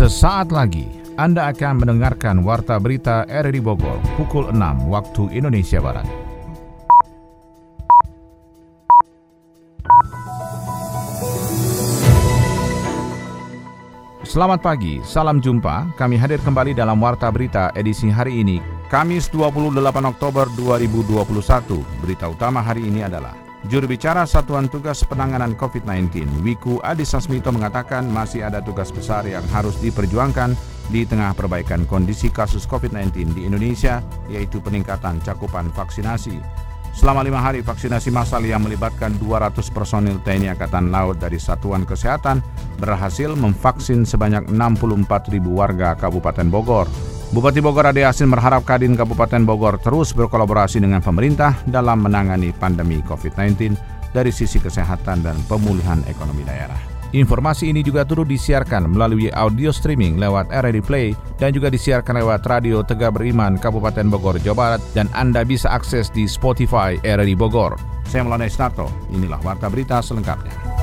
Sesaat lagi Anda akan mendengarkan Warta Berita RRI Bogor pukul 6 waktu Indonesia Barat. Selamat pagi, salam jumpa. Kami hadir kembali dalam Warta Berita edisi hari ini, Kamis 28 Oktober 2021. Berita utama hari ini adalah Juru bicara Satuan Tugas Penanganan COVID-19, Wiku Adhisa Smito mengatakan masih ada tugas besar yang harus diperjuangkan di tengah perbaikan kondisi kasus COVID-19 di Indonesia, yaitu peningkatan cakupan vaksinasi. Selama lima hari vaksinasi massal yang melibatkan 200 personil TNI Angkatan Laut dari Satuan Kesehatan berhasil memvaksin sebanyak 64 ribu warga Kabupaten Bogor. Bupati Bogor Ade Asin berharap Kadin Kabupaten Bogor terus berkolaborasi dengan pemerintah dalam menangani pandemi COVID-19 dari sisi kesehatan dan pemulihan ekonomi daerah. Informasi ini juga turut disiarkan melalui audio streaming lewat RRD Play dan juga disiarkan lewat Radio Tegak Beriman Kabupaten Bogor, Jawa Barat dan Anda bisa akses di Spotify RRD Bogor. Saya Melana Snarto, inilah Warta Berita selengkapnya.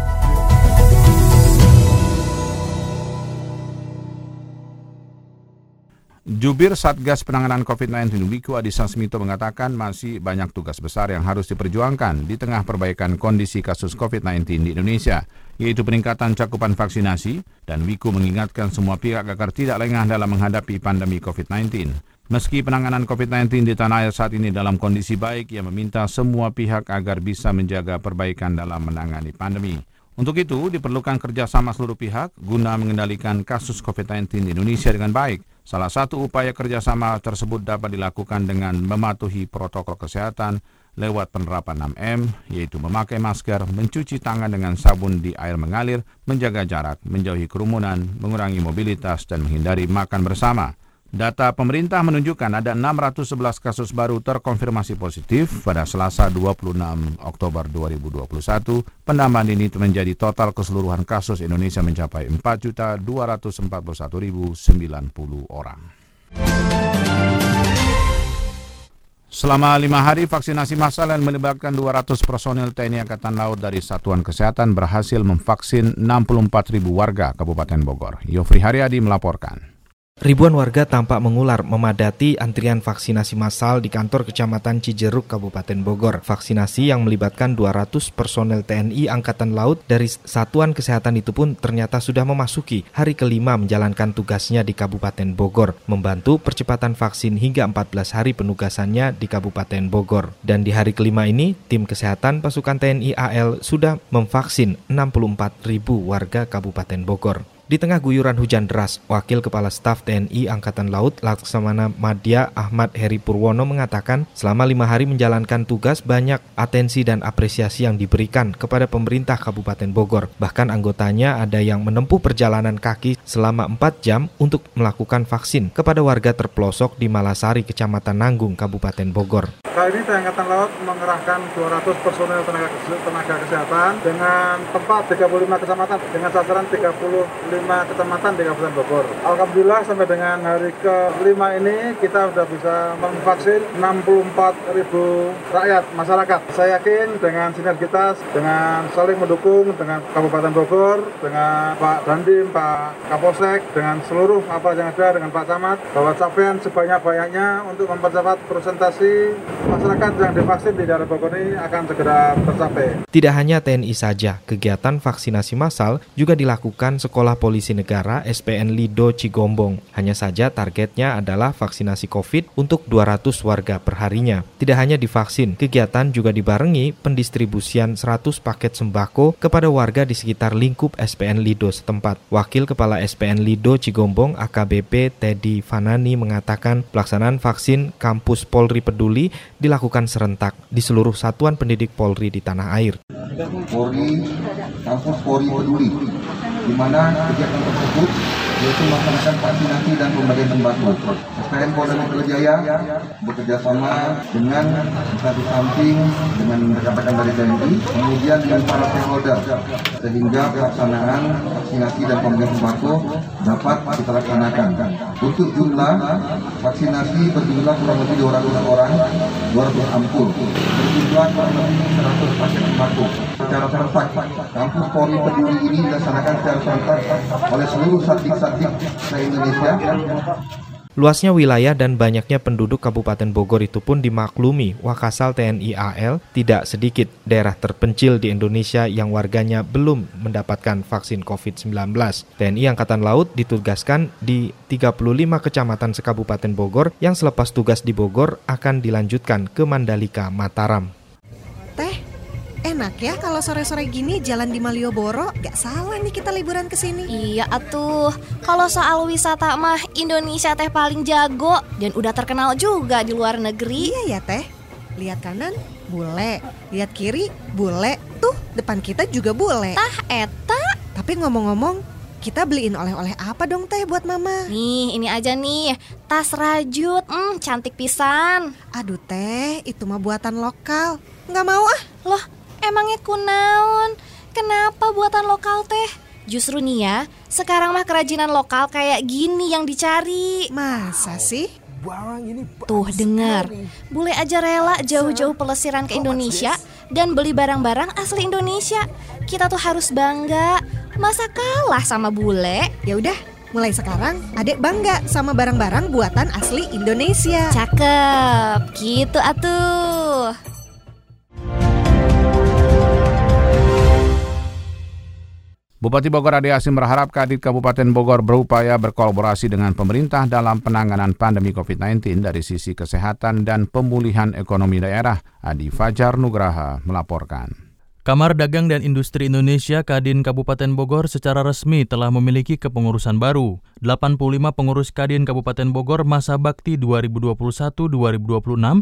Jubir Satgas Penanganan COVID-19 Wiku Adhisa Smito mengatakan masih banyak tugas besar yang harus diperjuangkan di tengah perbaikan kondisi kasus COVID-19 di Indonesia, yaitu peningkatan cakupan vaksinasi, dan Wiku mengingatkan semua pihak agar tidak lengah dalam menghadapi pandemi COVID-19. Meski penanganan COVID-19 di tanah air saat ini dalam kondisi baik, ia meminta semua pihak agar bisa menjaga perbaikan dalam menangani pandemi. Untuk itu, diperlukan kerjasama seluruh pihak guna mengendalikan kasus COVID-19 di Indonesia dengan baik, Salah satu upaya kerjasama tersebut dapat dilakukan dengan mematuhi protokol kesehatan lewat penerapan 6M, yaitu memakai masker, mencuci tangan dengan sabun di air mengalir, menjaga jarak, menjauhi kerumunan, mengurangi mobilitas, dan menghindari makan bersama. Data pemerintah menunjukkan ada 611 kasus baru terkonfirmasi positif pada Selasa 26 Oktober 2021. Penambahan ini menjadi total keseluruhan kasus Indonesia mencapai 4.241.090 orang. Selama lima hari, vaksinasi massal yang melibatkan 200 personil TNI Angkatan Laut dari Satuan Kesehatan berhasil memvaksin 64.000 warga Kabupaten Bogor. Yofri Haryadi melaporkan. Ribuan warga tampak mengular memadati antrian vaksinasi massal di kantor Kecamatan Cijeruk, Kabupaten Bogor. Vaksinasi yang melibatkan 200 personel TNI Angkatan Laut dari Satuan Kesehatan itu pun ternyata sudah memasuki hari kelima menjalankan tugasnya di Kabupaten Bogor, membantu percepatan vaksin hingga 14 hari penugasannya di Kabupaten Bogor. Dan di hari kelima ini, tim kesehatan pasukan TNI AL sudah memvaksin 64 ribu warga Kabupaten Bogor. Di tengah guyuran hujan deras, Wakil Kepala Staf TNI Angkatan Laut Laksamana Madya Ahmad Heri Purwono mengatakan selama lima hari menjalankan tugas banyak atensi dan apresiasi yang diberikan kepada pemerintah Kabupaten Bogor. Bahkan anggotanya ada yang menempuh perjalanan kaki selama empat jam untuk melakukan vaksin kepada warga terpelosok di Malasari, Kecamatan Nanggung, Kabupaten Bogor. Kali ini Angkatan Laut mengerahkan 200 personel tenaga, tenaga kesehatan dengan tempat 35 kecamatan dengan sasaran 35 lima kecamatan di Kabupaten Bogor. Alhamdulillah sampai dengan hari kelima ini kita sudah bisa memvaksin 64 ribu rakyat masyarakat. Saya yakin dengan sinergitas, dengan saling mendukung dengan Kabupaten Bogor, dengan Pak Dandim, Pak Kapolsek, dengan seluruh apa yang ada dengan Pak Camat, bahwa capaian sebanyak-banyaknya untuk mempercepat presentasi masyarakat yang divaksin di daerah Bogor ini akan segera tercapai. Tidak hanya TNI saja, kegiatan vaksinasi massal juga dilakukan sekolah Polisi Negara SPN Lido Cigombong. Hanya saja targetnya adalah vaksinasi COVID untuk 200 warga perharinya. Tidak hanya divaksin, kegiatan juga dibarengi pendistribusian 100 paket sembako kepada warga di sekitar lingkup SPN Lido setempat. Wakil Kepala SPN Lido Cigombong AKBP Teddy Fanani mengatakan pelaksanaan vaksin kampus Polri Peduli dilakukan serentak di seluruh satuan pendidik Polri di tanah air. Polri, kampus Polri Peduli di mana kegiatan tersebut yaitu melaksanakan vaksinasi dan pembagian sembako. SPN Polda Metro Jaya bekerja sama dengan satu samping dengan rekan-rekan dari TNI, kemudian dengan para stakeholder sehingga pelaksanaan vaksinasi dan pembagian sembako dapat kita laksanakan. Untuk jumlah vaksinasi berjumlah kurang lebih 200 orang, 200 ampul, berjumlah kurang lebih 100 paket sembako. Secara serentak. Kampus Polri Peduli ini dilaksanakan secara serentak oleh seluruh satdik-satdik se-Indonesia Luasnya wilayah dan banyaknya penduduk Kabupaten Bogor itu pun dimaklumi Wakasal TNI AL tidak sedikit daerah terpencil di Indonesia yang warganya belum mendapatkan vaksin COVID-19. TNI Angkatan Laut ditugaskan di 35 kecamatan sekabupaten Bogor yang selepas tugas di Bogor akan dilanjutkan ke Mandalika, Mataram. Enak ya kalau sore-sore gini jalan di Malioboro, gak salah nih kita liburan ke sini. Iya atuh, kalau soal wisata mah Indonesia teh paling jago dan udah terkenal juga di luar negeri. Iya ya teh, lihat kanan bule, lihat kiri bule, tuh depan kita juga bule. Tah eta. Tapi ngomong-ngomong, kita beliin oleh-oleh apa dong teh buat mama? Nih, ini aja nih, tas rajut, hmm, cantik pisan. Aduh teh, itu mah buatan lokal. Nggak mau ah. Loh, Emangnya kunaon? Kenapa buatan lokal teh? Justru nih ya, sekarang mah kerajinan lokal kayak gini yang dicari. Masa sih? Tuh dengar, bule aja rela jauh-jauh pelesiran ke Indonesia dan beli barang-barang asli Indonesia. Kita tuh harus bangga. Masa kalah sama bule? Ya udah, mulai sekarang adek bangga sama barang-barang buatan asli Indonesia. Cakep, gitu atuh. Bupati Bogor Ade Asim berharap Kadit Kabupaten Bogor berupaya berkolaborasi dengan pemerintah dalam penanganan pandemi COVID-19 dari sisi kesehatan dan pemulihan ekonomi daerah. Adi Fajar Nugraha melaporkan. Kamar Dagang dan Industri Indonesia Kadin Kabupaten Bogor secara resmi telah memiliki kepengurusan baru. 85 pengurus Kadin Kabupaten Bogor masa bakti 2021-2026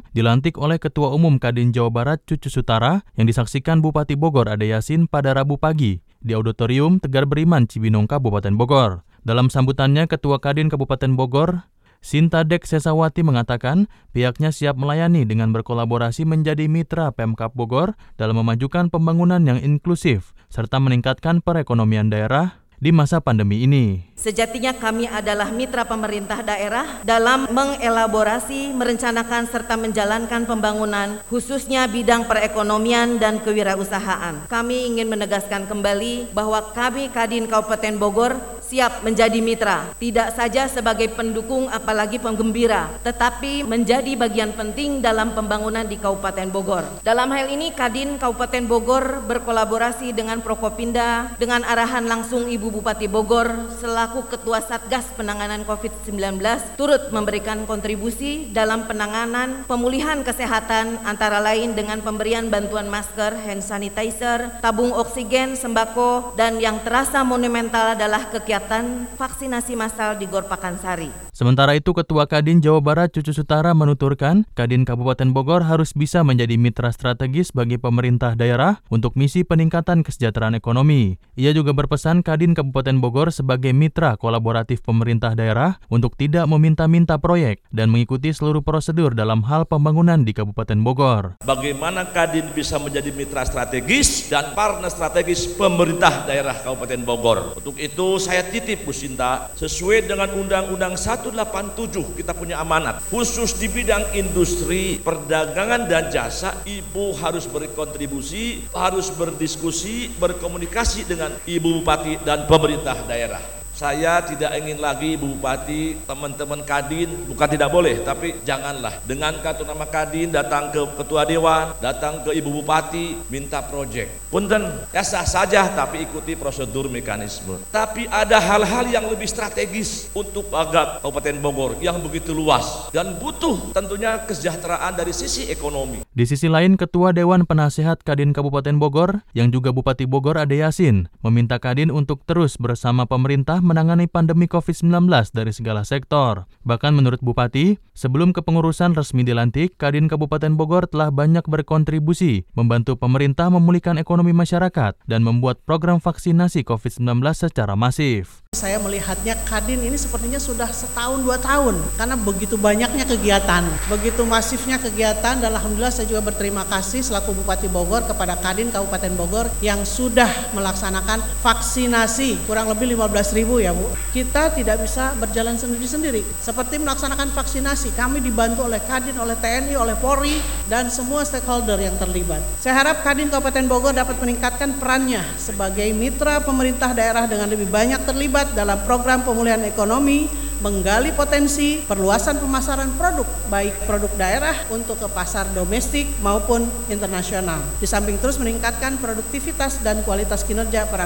dilantik oleh Ketua Umum Kadin Jawa Barat Cucu Sutara yang disaksikan Bupati Bogor Ade Yasin pada Rabu pagi di Auditorium Tegar Beriman Cibinong Kabupaten Bogor. Dalam sambutannya Ketua Kadin Kabupaten Bogor Sinta Dek Sesawati mengatakan pihaknya siap melayani dengan berkolaborasi menjadi mitra Pemkap Bogor dalam memajukan pembangunan yang inklusif serta meningkatkan perekonomian daerah di masa pandemi ini. Sejatinya kami adalah mitra pemerintah daerah dalam mengelaborasi, merencanakan serta menjalankan pembangunan khususnya bidang perekonomian dan kewirausahaan. Kami ingin menegaskan kembali bahwa kami Kadin Kabupaten Bogor siap menjadi mitra, tidak saja sebagai pendukung apalagi penggembira, tetapi menjadi bagian penting dalam pembangunan di Kabupaten Bogor. Dalam hal ini Kadin Kabupaten Bogor berkolaborasi dengan Prokopinda dengan arahan langsung Ibu Bupati Bogor selaku Ketua Satgas Penanganan COVID-19 turut memberikan kontribusi dalam penanganan pemulihan kesehatan antara lain dengan pemberian bantuan masker, hand sanitizer, tabung oksigen, sembako, dan yang terasa monumental adalah kegiatan kegiatan vaksinasi massal di Gor Pakansari. Sementara itu, Ketua Kadin Jawa Barat Cucu Sutara menuturkan, Kadin Kabupaten Bogor harus bisa menjadi mitra strategis bagi pemerintah daerah untuk misi peningkatan kesejahteraan ekonomi. Ia juga berpesan Kadin Kabupaten Bogor sebagai mitra kolaboratif pemerintah daerah untuk tidak meminta-minta proyek dan mengikuti seluruh prosedur dalam hal pembangunan di Kabupaten Bogor. Bagaimana Kadin bisa menjadi mitra strategis dan partner strategis pemerintah daerah Kabupaten Bogor. Untuk itu saya titip Bu Sinta sesuai dengan Undang-Undang 187 kita punya amanat khusus di bidang industri, perdagangan dan jasa Ibu harus berkontribusi, harus berdiskusi, berkomunikasi dengan Ibu Bupati dan pemerintah daerah. Saya tidak ingin lagi Ibu Bupati, teman-teman Kadin, bukan tidak boleh, tapi janganlah dengan kartu nama Kadin datang ke Ketua Dewan, datang ke Ibu Bupati, minta proyek. Punten, ya sah saja, tapi ikuti prosedur mekanisme. Tapi ada hal-hal yang lebih strategis untuk agat Kabupaten Bogor yang begitu luas dan butuh tentunya kesejahteraan dari sisi ekonomi. Di sisi lain, Ketua Dewan Penasehat Kadin Kabupaten Bogor, yang juga Bupati Bogor Ade Yasin, meminta Kadin untuk terus bersama pemerintah menangani pandemi COVID-19 dari segala sektor. Bahkan menurut Bupati, sebelum kepengurusan resmi dilantik, Kadin Kabupaten Bogor telah banyak berkontribusi membantu pemerintah memulihkan ekonomi masyarakat dan membuat program vaksinasi COVID-19 secara masif. Saya melihatnya Kadin ini sepertinya sudah setahun dua tahun karena begitu banyaknya kegiatan, begitu masifnya kegiatan dan Alhamdulillah saya juga berterima kasih selaku Bupati Bogor kepada Kadin Kabupaten Bogor yang sudah melaksanakan vaksinasi kurang lebih 15 ribu ya Bu. Kita tidak bisa berjalan sendiri-sendiri. Seperti melaksanakan vaksinasi, kami dibantu oleh Kadin, oleh TNI, oleh Polri dan semua stakeholder yang terlibat. Saya harap Kadin Kabupaten Bogor dapat meningkatkan perannya sebagai mitra pemerintah daerah dengan lebih banyak terlibat dalam program pemulihan ekonomi menggali potensi perluasan pemasaran produk, baik produk daerah untuk ke pasar domestik maupun internasional. Di samping terus meningkatkan produktivitas dan kualitas kinerja para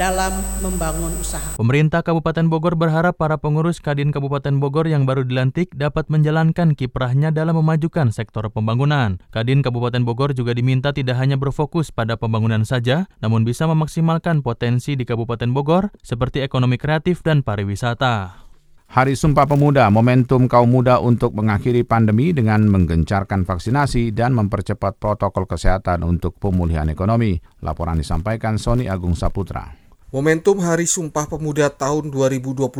dalam membangun usaha. Pemerintah Kabupaten Bogor berharap para pengurus Kadin Kabupaten Bogor yang baru dilantik dapat menjalankan kiprahnya dalam memajukan sektor pembangunan. Kadin Kabupaten Bogor juga diminta tidak hanya berfokus pada pembangunan saja, namun bisa memaksimalkan potensi di Kabupaten Bogor seperti ekonomi kreatif dan pariwisata. Hari Sumpah Pemuda, momentum kaum muda untuk mengakhiri pandemi dengan menggencarkan vaksinasi dan mempercepat protokol kesehatan untuk pemulihan ekonomi. Laporan disampaikan Sony Agung Saputra. Momentum Hari Sumpah Pemuda tahun 2021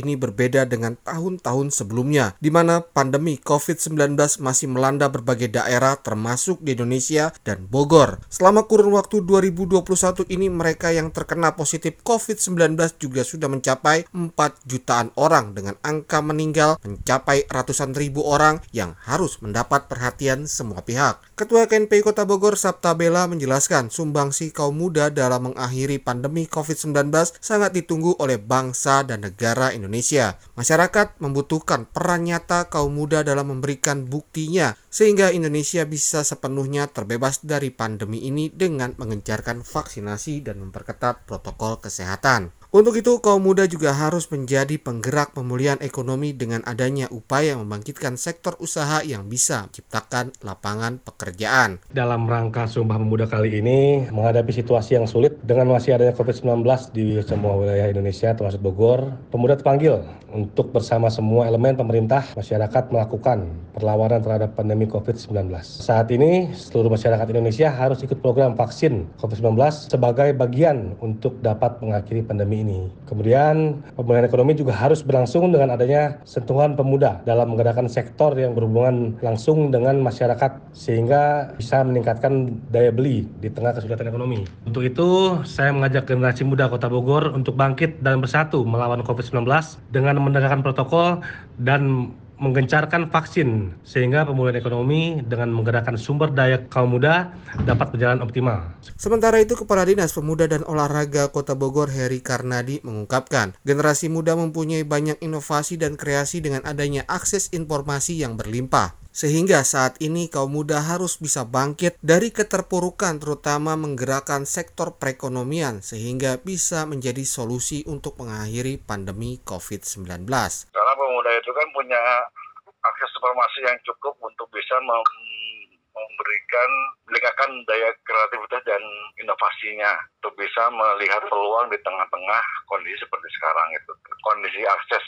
ini berbeda dengan tahun-tahun sebelumnya, di mana pandemi COVID-19 masih melanda berbagai daerah termasuk di Indonesia dan Bogor. Selama kurun waktu 2021 ini mereka yang terkena positif COVID-19 juga sudah mencapai 4 jutaan orang dengan angka meninggal mencapai ratusan ribu orang yang harus mendapat perhatian semua pihak. Ketua KNPI Kota Bogor Sabta Bella menjelaskan sumbangsi kaum muda dalam mengakhiri pandemi COVID-19 COVID-19 sangat ditunggu oleh bangsa dan negara Indonesia. Masyarakat membutuhkan peran nyata kaum muda dalam memberikan buktinya sehingga Indonesia bisa sepenuhnya terbebas dari pandemi ini dengan mengencarkan vaksinasi dan memperketat protokol kesehatan. Untuk itu, kaum muda juga harus menjadi penggerak pemulihan ekonomi dengan adanya upaya membangkitkan sektor usaha yang bisa menciptakan lapangan pekerjaan. Dalam rangka Sumpah Pemuda kali ini, menghadapi situasi yang sulit dengan masih adanya COVID-19 di semua wilayah Indonesia, termasuk Bogor, pemuda terpanggil untuk bersama semua elemen pemerintah, masyarakat melakukan perlawanan terhadap pandemi COVID-19. Saat ini, seluruh masyarakat Indonesia harus ikut program vaksin COVID-19 sebagai bagian untuk dapat mengakhiri pandemi ini. Kemudian pemulihan ekonomi juga harus berlangsung dengan adanya sentuhan pemuda dalam menggerakkan sektor yang berhubungan langsung dengan masyarakat sehingga bisa meningkatkan daya beli di tengah kesulitan ekonomi. Untuk itu, saya mengajak generasi muda Kota Bogor untuk bangkit dan bersatu melawan COVID-19 dengan menegakkan protokol dan menggencarkan vaksin sehingga pemulihan ekonomi dengan menggerakkan sumber daya kaum muda dapat berjalan optimal. Sementara itu Kepala Dinas Pemuda dan Olahraga Kota Bogor Heri Karnadi mengungkapkan, generasi muda mempunyai banyak inovasi dan kreasi dengan adanya akses informasi yang berlimpah. Sehingga saat ini kaum muda harus bisa bangkit dari keterpurukan terutama menggerakkan sektor perekonomian sehingga bisa menjadi solusi untuk mengakhiri pandemi COVID-19. Karena pemuda itu kan punya akses informasi yang cukup untuk bisa mem memberikan meningkatkan daya kreativitas dan inovasinya untuk bisa melihat peluang di tengah-tengah kondisi seperti sekarang itu kondisi akses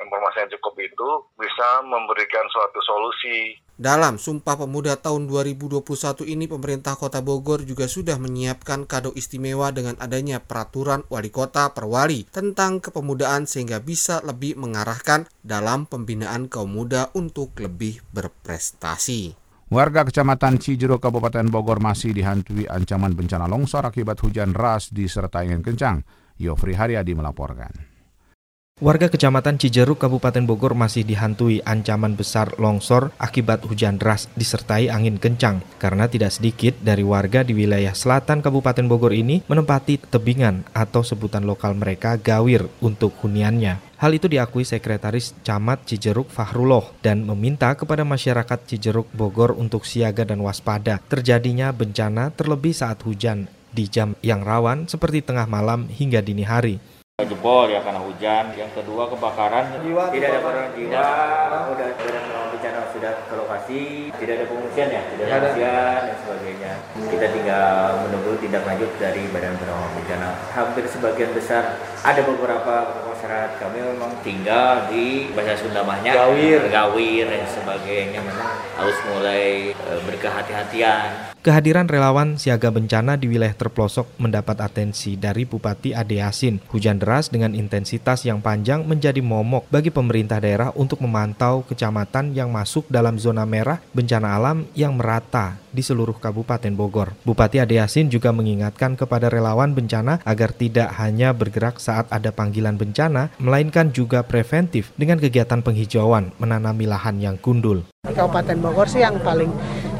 informasi yang cukup itu bisa memberikan suatu solusi dalam Sumpah Pemuda tahun 2021 ini pemerintah Kota Bogor juga sudah menyiapkan kado istimewa dengan adanya peraturan wali kota per wali tentang kepemudaan sehingga bisa lebih mengarahkan dalam pembinaan kaum muda untuk lebih berprestasi. Warga Kecamatan Cijeruk Kabupaten Bogor masih dihantui ancaman bencana longsor akibat hujan ras disertai angin kencang. Yofri Haryadi melaporkan. Warga Kecamatan Cijeruk Kabupaten Bogor masih dihantui ancaman besar longsor akibat hujan deras disertai angin kencang karena tidak sedikit dari warga di wilayah selatan Kabupaten Bogor ini menempati tebingan atau sebutan lokal mereka gawir untuk huniannya. Hal itu diakui Sekretaris Camat Cijeruk Fahruloh dan meminta kepada masyarakat Cijeruk Bogor untuk siaga dan waspada terjadinya bencana terlebih saat hujan di jam yang rawan seperti tengah malam hingga dini hari jebol ya karena hujan. Yang kedua kebakaran. Jiwa, tidak ada korban jiwa. Sudah sudah bencana sudah ke lokasi, tidak ada pengungsian ya, tidak ada pengungsian dan sebagainya. Kita tinggal menunggu tindak lanjut dari Badan Penanggulangan Bencana. Hampir sebagian besar ada beberapa masyarakat. Kami memang tinggal di bahasa Sunda mahnya gawir, gawir dan sebagainya. Memang harus mulai e, berkehati-hatian Kehadiran relawan siaga bencana di wilayah terpelosok mendapat atensi dari Bupati Ade Yasin. Hujan deras dengan intensitas yang panjang menjadi momok bagi pemerintah daerah untuk memantau kecamatan yang masuk dalam zona merah bencana alam yang merata di seluruh Kabupaten Bogor. Bupati Ade Yasin juga mengingatkan kepada relawan bencana agar tidak hanya bergerak saat ada panggilan bencana, melainkan juga preventif dengan kegiatan penghijauan menanami lahan yang gundul. Kabupaten Bogor sih yang paling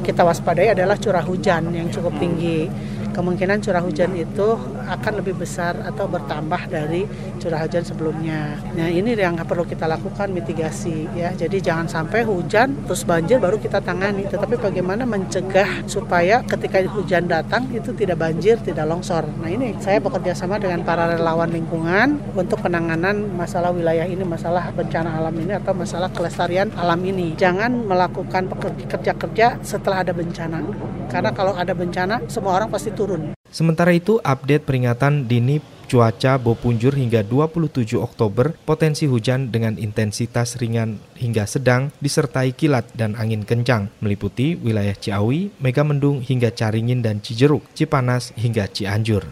kita waspadai adalah curah hujan yang cukup tinggi kemungkinan curah hujan itu akan lebih besar atau bertambah dari curah hujan sebelumnya. Nah ini yang perlu kita lakukan mitigasi ya. Jadi jangan sampai hujan terus banjir baru kita tangani. Tetapi bagaimana mencegah supaya ketika hujan datang itu tidak banjir, tidak longsor. Nah ini saya bekerja sama dengan para relawan lingkungan untuk penanganan masalah wilayah ini, masalah bencana alam ini atau masalah kelestarian alam ini. Jangan melakukan kerja-kerja setelah ada bencana. Karena kalau ada bencana semua orang pasti turun. Sementara itu, update peringatan dini cuaca Bopunjur hingga 27 Oktober, potensi hujan dengan intensitas ringan hingga sedang disertai kilat dan angin kencang, meliputi wilayah Ciawi, Megamendung hingga Caringin dan Cijeruk, Cipanas hingga Cianjur.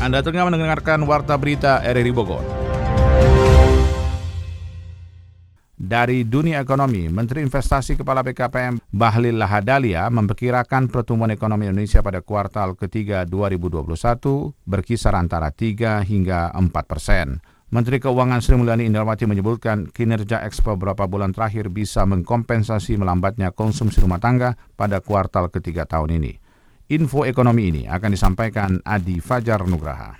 Anda tengah mendengarkan Warta Berita RRI Bogor. Dari dunia ekonomi, Menteri Investasi Kepala BKPM Bahlil Lahadalia memperkirakan pertumbuhan ekonomi Indonesia pada kuartal ketiga 2021 berkisar antara 3 hingga 4 persen. Menteri Keuangan Sri Mulyani Indrawati menyebutkan kinerja ekspor beberapa bulan terakhir bisa mengkompensasi melambatnya konsumsi rumah tangga pada kuartal ketiga tahun ini. Info ekonomi ini akan disampaikan Adi Fajar Nugraha.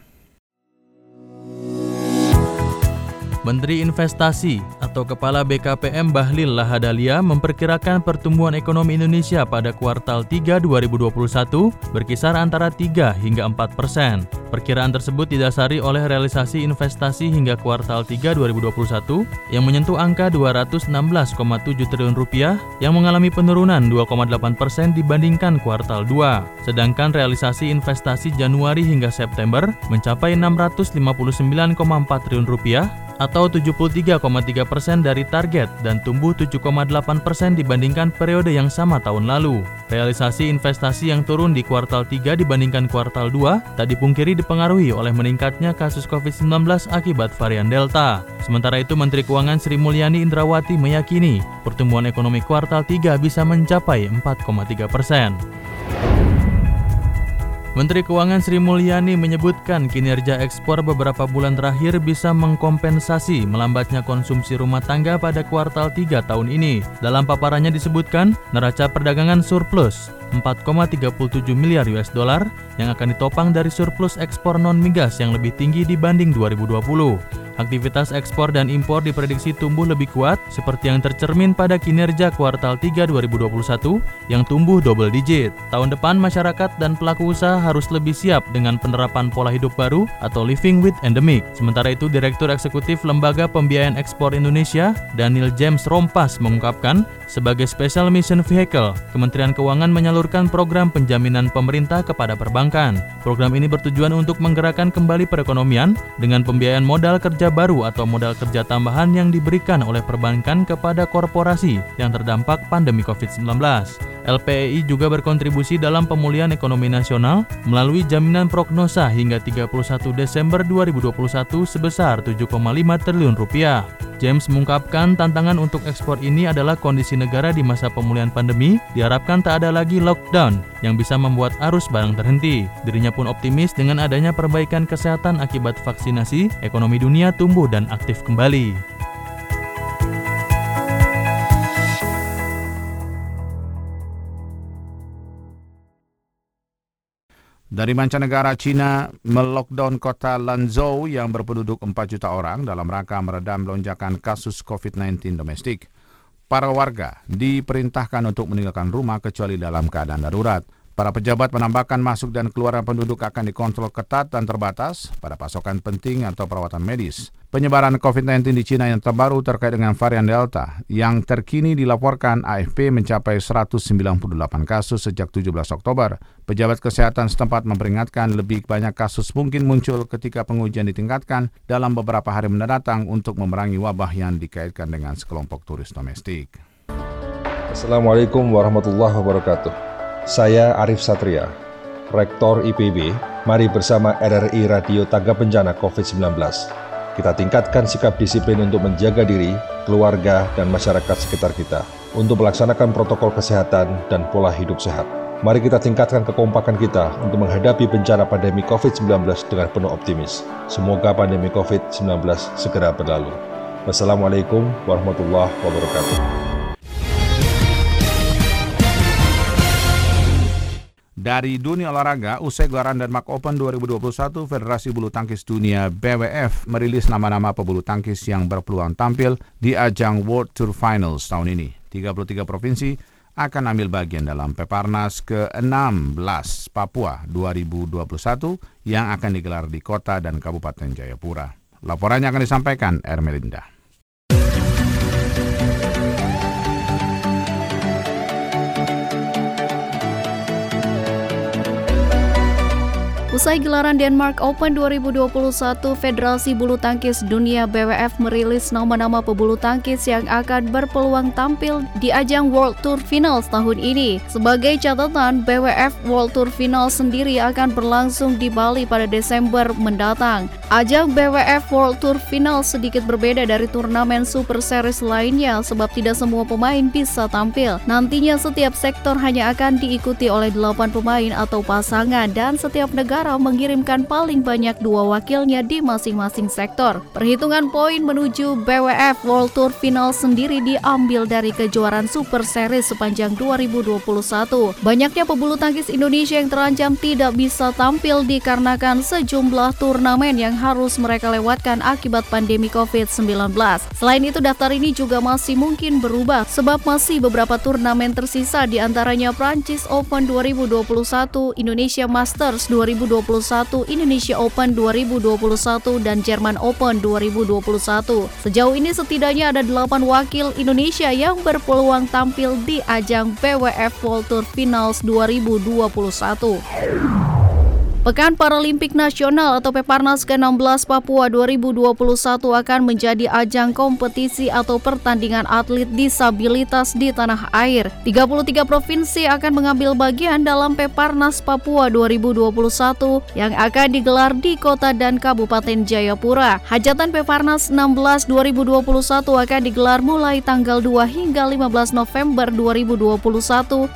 Menteri Investasi atau Kepala BKPM Bahlil Lahadalia memperkirakan pertumbuhan ekonomi Indonesia pada kuartal 3 2021 berkisar antara 3 hingga 4 persen. Perkiraan tersebut didasari oleh realisasi investasi hingga kuartal 3 2021 yang menyentuh angka 216,7 triliun rupiah yang mengalami penurunan 2,8 persen dibandingkan kuartal 2. Sedangkan realisasi investasi Januari hingga September mencapai 659,4 triliun rupiah atau 73,3 persen dari target dan tumbuh 7,8 persen dibandingkan periode yang sama tahun lalu. Realisasi investasi yang turun di kuartal 3 dibandingkan kuartal 2 tak dipungkiri dipengaruhi oleh meningkatnya kasus COVID-19 akibat varian Delta. Sementara itu Menteri Keuangan Sri Mulyani Indrawati meyakini pertumbuhan ekonomi kuartal 3 bisa mencapai 4,3 persen. Menteri Keuangan Sri Mulyani menyebutkan kinerja ekspor beberapa bulan terakhir bisa mengkompensasi melambatnya konsumsi rumah tangga pada kuartal 3 tahun ini. Dalam paparannya disebutkan, neraca perdagangan surplus 4,37 miliar US dollar yang akan ditopang dari surplus ekspor non migas yang lebih tinggi dibanding 2020. Aktivitas ekspor dan impor diprediksi tumbuh lebih kuat seperti yang tercermin pada kinerja kuartal 3 2021 yang tumbuh double digit. Tahun depan masyarakat dan pelaku usaha harus lebih siap dengan penerapan pola hidup baru atau living with endemic. Sementara itu Direktur Eksekutif Lembaga Pembiayaan Ekspor Indonesia, Daniel James Rompas mengungkapkan, sebagai special mission vehicle, Kementerian Keuangan menyalurkan program penjaminan pemerintah kepada perbankan. Program ini bertujuan untuk menggerakkan kembali perekonomian dengan pembiayaan modal kerja baru atau modal kerja tambahan yang diberikan oleh perbankan kepada korporasi yang terdampak pandemi COVID-19. LPEI juga berkontribusi dalam pemulihan ekonomi nasional melalui jaminan prognosa hingga 31 Desember 2021 sebesar 7,5 triliun rupiah. James mengungkapkan tantangan untuk ekspor ini adalah kondisi negara di masa pemulihan pandemi diharapkan tak ada lagi lockdown yang bisa membuat arus barang terhenti. Dirinya pun optimis dengan adanya perbaikan kesehatan akibat vaksinasi, ekonomi dunia tumbuh dan aktif kembali. Dari mancanegara, China melockdown kota Lanzhou yang berpenduduk 4 juta orang dalam rangka meredam lonjakan kasus COVID-19 domestik. Para warga diperintahkan untuk meninggalkan rumah kecuali dalam keadaan darurat. Para pejabat menambahkan masuk dan keluaran penduduk akan dikontrol ketat dan terbatas pada pasokan penting atau perawatan medis. Penyebaran COVID-19 di China yang terbaru terkait dengan varian Delta yang terkini dilaporkan AFP mencapai 198 kasus sejak 17 Oktober. Pejabat kesehatan setempat memperingatkan lebih banyak kasus mungkin muncul ketika pengujian ditingkatkan dalam beberapa hari mendatang untuk memerangi wabah yang dikaitkan dengan sekelompok turis domestik. Assalamualaikum warahmatullahi wabarakatuh. Saya Arif Satria, Rektor IPB. Mari bersama RRI Radio Tangga Bencana COVID-19. Kita tingkatkan sikap disiplin untuk menjaga diri, keluarga, dan masyarakat sekitar kita untuk melaksanakan protokol kesehatan dan pola hidup sehat. Mari kita tingkatkan kekompakan kita untuk menghadapi bencana pandemi COVID-19 dengan penuh optimis. Semoga pandemi COVID-19 segera berlalu. Wassalamualaikum warahmatullahi wabarakatuh. Dari dunia olahraga, usai gelaran Denmark Open 2021, Federasi Bulu Tangkis Dunia BWF merilis nama-nama pebulu tangkis yang berpeluang tampil di ajang World Tour Finals tahun ini. 33 provinsi akan ambil bagian dalam Peparnas ke-16 Papua 2021 yang akan digelar di kota dan Kabupaten Jayapura. Laporannya akan disampaikan Ermelinda. Usai gelaran Denmark Open 2021, Federasi Bulu Tangkis Dunia BWF merilis nama-nama pebulu tangkis yang akan berpeluang tampil di ajang World Tour Finals tahun ini. Sebagai catatan, BWF World Tour Finals sendiri akan berlangsung di Bali pada Desember mendatang. Ajang BWF World Tour Finals sedikit berbeda dari turnamen Super Series lainnya sebab tidak semua pemain bisa tampil. Nantinya setiap sektor hanya akan diikuti oleh 8 pemain atau pasangan dan setiap negara negara mengirimkan paling banyak dua wakilnya di masing-masing sektor. Perhitungan poin menuju BWF World Tour Final sendiri diambil dari kejuaraan Super Series sepanjang 2021. Banyaknya pebulu tangkis Indonesia yang terancam tidak bisa tampil dikarenakan sejumlah turnamen yang harus mereka lewatkan akibat pandemi COVID-19. Selain itu, daftar ini juga masih mungkin berubah sebab masih beberapa turnamen tersisa di antaranya Prancis Open 2021, Indonesia Masters 2021, 2021, Indonesia Open 2021, dan Jerman Open 2021. Sejauh ini setidaknya ada 8 wakil Indonesia yang berpeluang tampil di ajang BWF World Tour Finals 2021. Pekan Paralimpik Nasional atau Peparnas ke-16 Papua 2021 akan menjadi ajang kompetisi atau pertandingan atlet disabilitas di tanah air. 33 provinsi akan mengambil bagian dalam Peparnas Papua 2021 yang akan digelar di kota dan Kabupaten Jayapura. Hajatan Peparnas 16 2021 akan digelar mulai tanggal 2 hingga 15 November 2021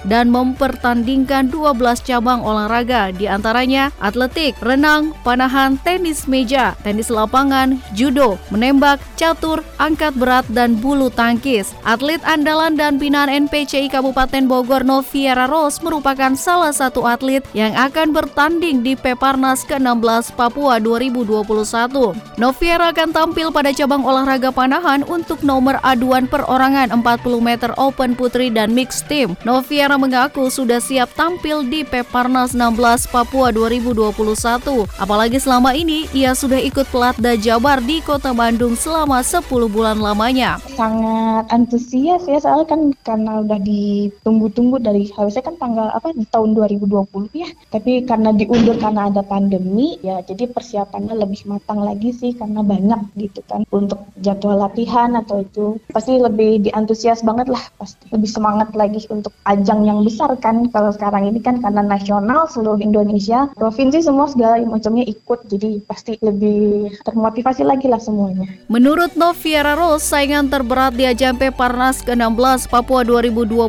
dan mempertandingkan 12 cabang olahraga di antaranya atletik, renang, panahan, tenis meja, tenis lapangan, judo, menembak, catur, angkat berat, dan bulu tangkis. Atlet andalan dan binaan NPCI Kabupaten Bogor Noviera Ros merupakan salah satu atlet yang akan bertanding di Peparnas ke-16 Papua 2021. Noviera akan tampil pada cabang olahraga panahan untuk nomor aduan perorangan 40 meter open putri dan mixed team. Noviera mengaku sudah siap tampil di Peparnas 16 Papua 2021 2021. Apalagi selama ini ia sudah ikut pelatda Jabar di Kota Bandung selama 10 bulan lamanya. Sangat antusias ya soalnya kan karena udah ditunggu-tunggu dari harusnya kan tanggal apa di tahun 2020 ya. Tapi karena diundur karena ada pandemi ya jadi persiapannya lebih matang lagi sih karena banyak gitu kan untuk jadwal latihan atau itu pasti lebih diantusias banget lah pasti lebih semangat lagi untuk ajang yang besar kan kalau sekarang ini kan karena nasional seluruh Indonesia provinsi semua segala macamnya ikut jadi pasti lebih termotivasi lagi lah semuanya. Menurut Noviera Rose, saingan terberat di ajang Peparnas ke-16 Papua 2021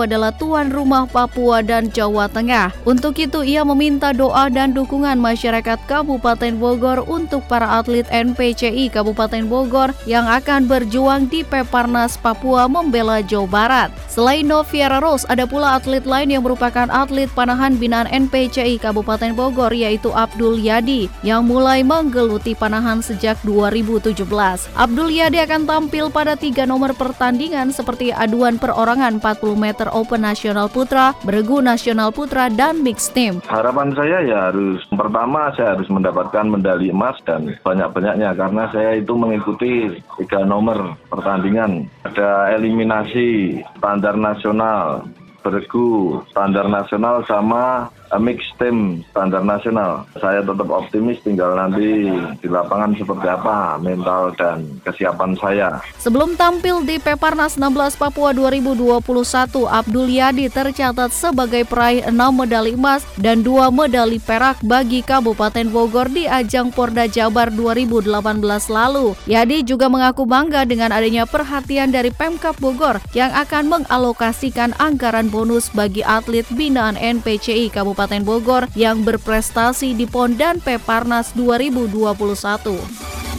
adalah tuan rumah Papua dan Jawa Tengah. Untuk itu ia meminta doa dan dukungan masyarakat Kabupaten Bogor untuk para atlet NPCI Kabupaten Bogor yang akan berjuang di Peparnas Papua membela Jawa Barat. Selain Noviera Rose, ada pula atlet lain yang merupakan atlet panahan binaan NPCI Kabupaten Bogor yaitu Abdul Yadi yang mulai menggeluti panahan sejak 2017. Abdul Yadi akan tampil pada tiga nomor pertandingan seperti aduan perorangan 40 meter Open Nasional Putra, Bergu Nasional Putra, dan Mixed Team. Harapan saya ya harus pertama saya harus mendapatkan medali emas dan banyak-banyaknya karena saya itu mengikuti tiga nomor pertandingan. Ada eliminasi standar nasional, bergu standar nasional sama mix team standar nasional. Saya tetap optimis tinggal nanti di lapangan seperti apa mental dan kesiapan saya. Sebelum tampil di Peparnas 16 Papua 2021, Abdul Yadi tercatat sebagai peraih 6 medali emas dan 2 medali perak bagi Kabupaten Bogor di ajang Porda Jabar 2018 lalu. Yadi juga mengaku bangga dengan adanya perhatian dari Pemkap Bogor yang akan mengalokasikan anggaran bonus bagi atlet binaan NPCI Kabupaten Bogor yang berprestasi di PON dan Peparnas 2021.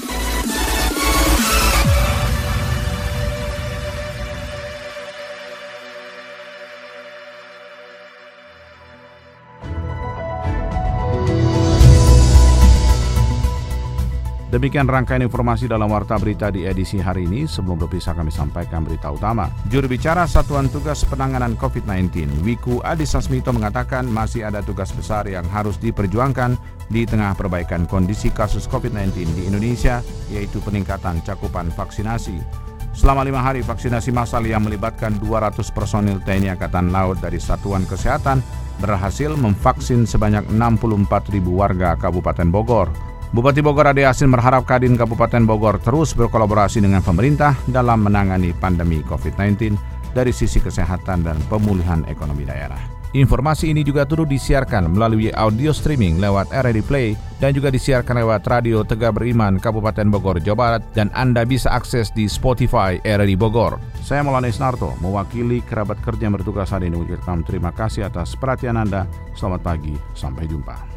Demikian rangkaian informasi dalam Warta Berita di edisi hari ini. Sebelum berpisah kami sampaikan berita utama. Juru bicara Satuan Tugas Penanganan COVID-19, Wiku Adisasmito mengatakan masih ada tugas besar yang harus diperjuangkan di tengah perbaikan kondisi kasus COVID-19 di Indonesia, yaitu peningkatan cakupan vaksinasi. Selama lima hari vaksinasi massal yang melibatkan 200 personil TNI Angkatan Laut dari Satuan Kesehatan berhasil memvaksin sebanyak 64 ribu warga Kabupaten Bogor. Bupati Bogor Ade Yasin berharap Kadin Kabupaten Bogor terus berkolaborasi dengan pemerintah dalam menangani pandemi COVID-19 dari sisi kesehatan dan pemulihan ekonomi daerah. Informasi ini juga turut disiarkan melalui audio streaming lewat RRI Play dan juga disiarkan lewat Radio Tegak Beriman Kabupaten Bogor, Jawa Barat dan Anda bisa akses di Spotify RRI Bogor. Saya Maulana Isnarto, mewakili kerabat kerja yang bertugas hari ini terima kasih atas perhatian Anda. Selamat pagi, sampai jumpa.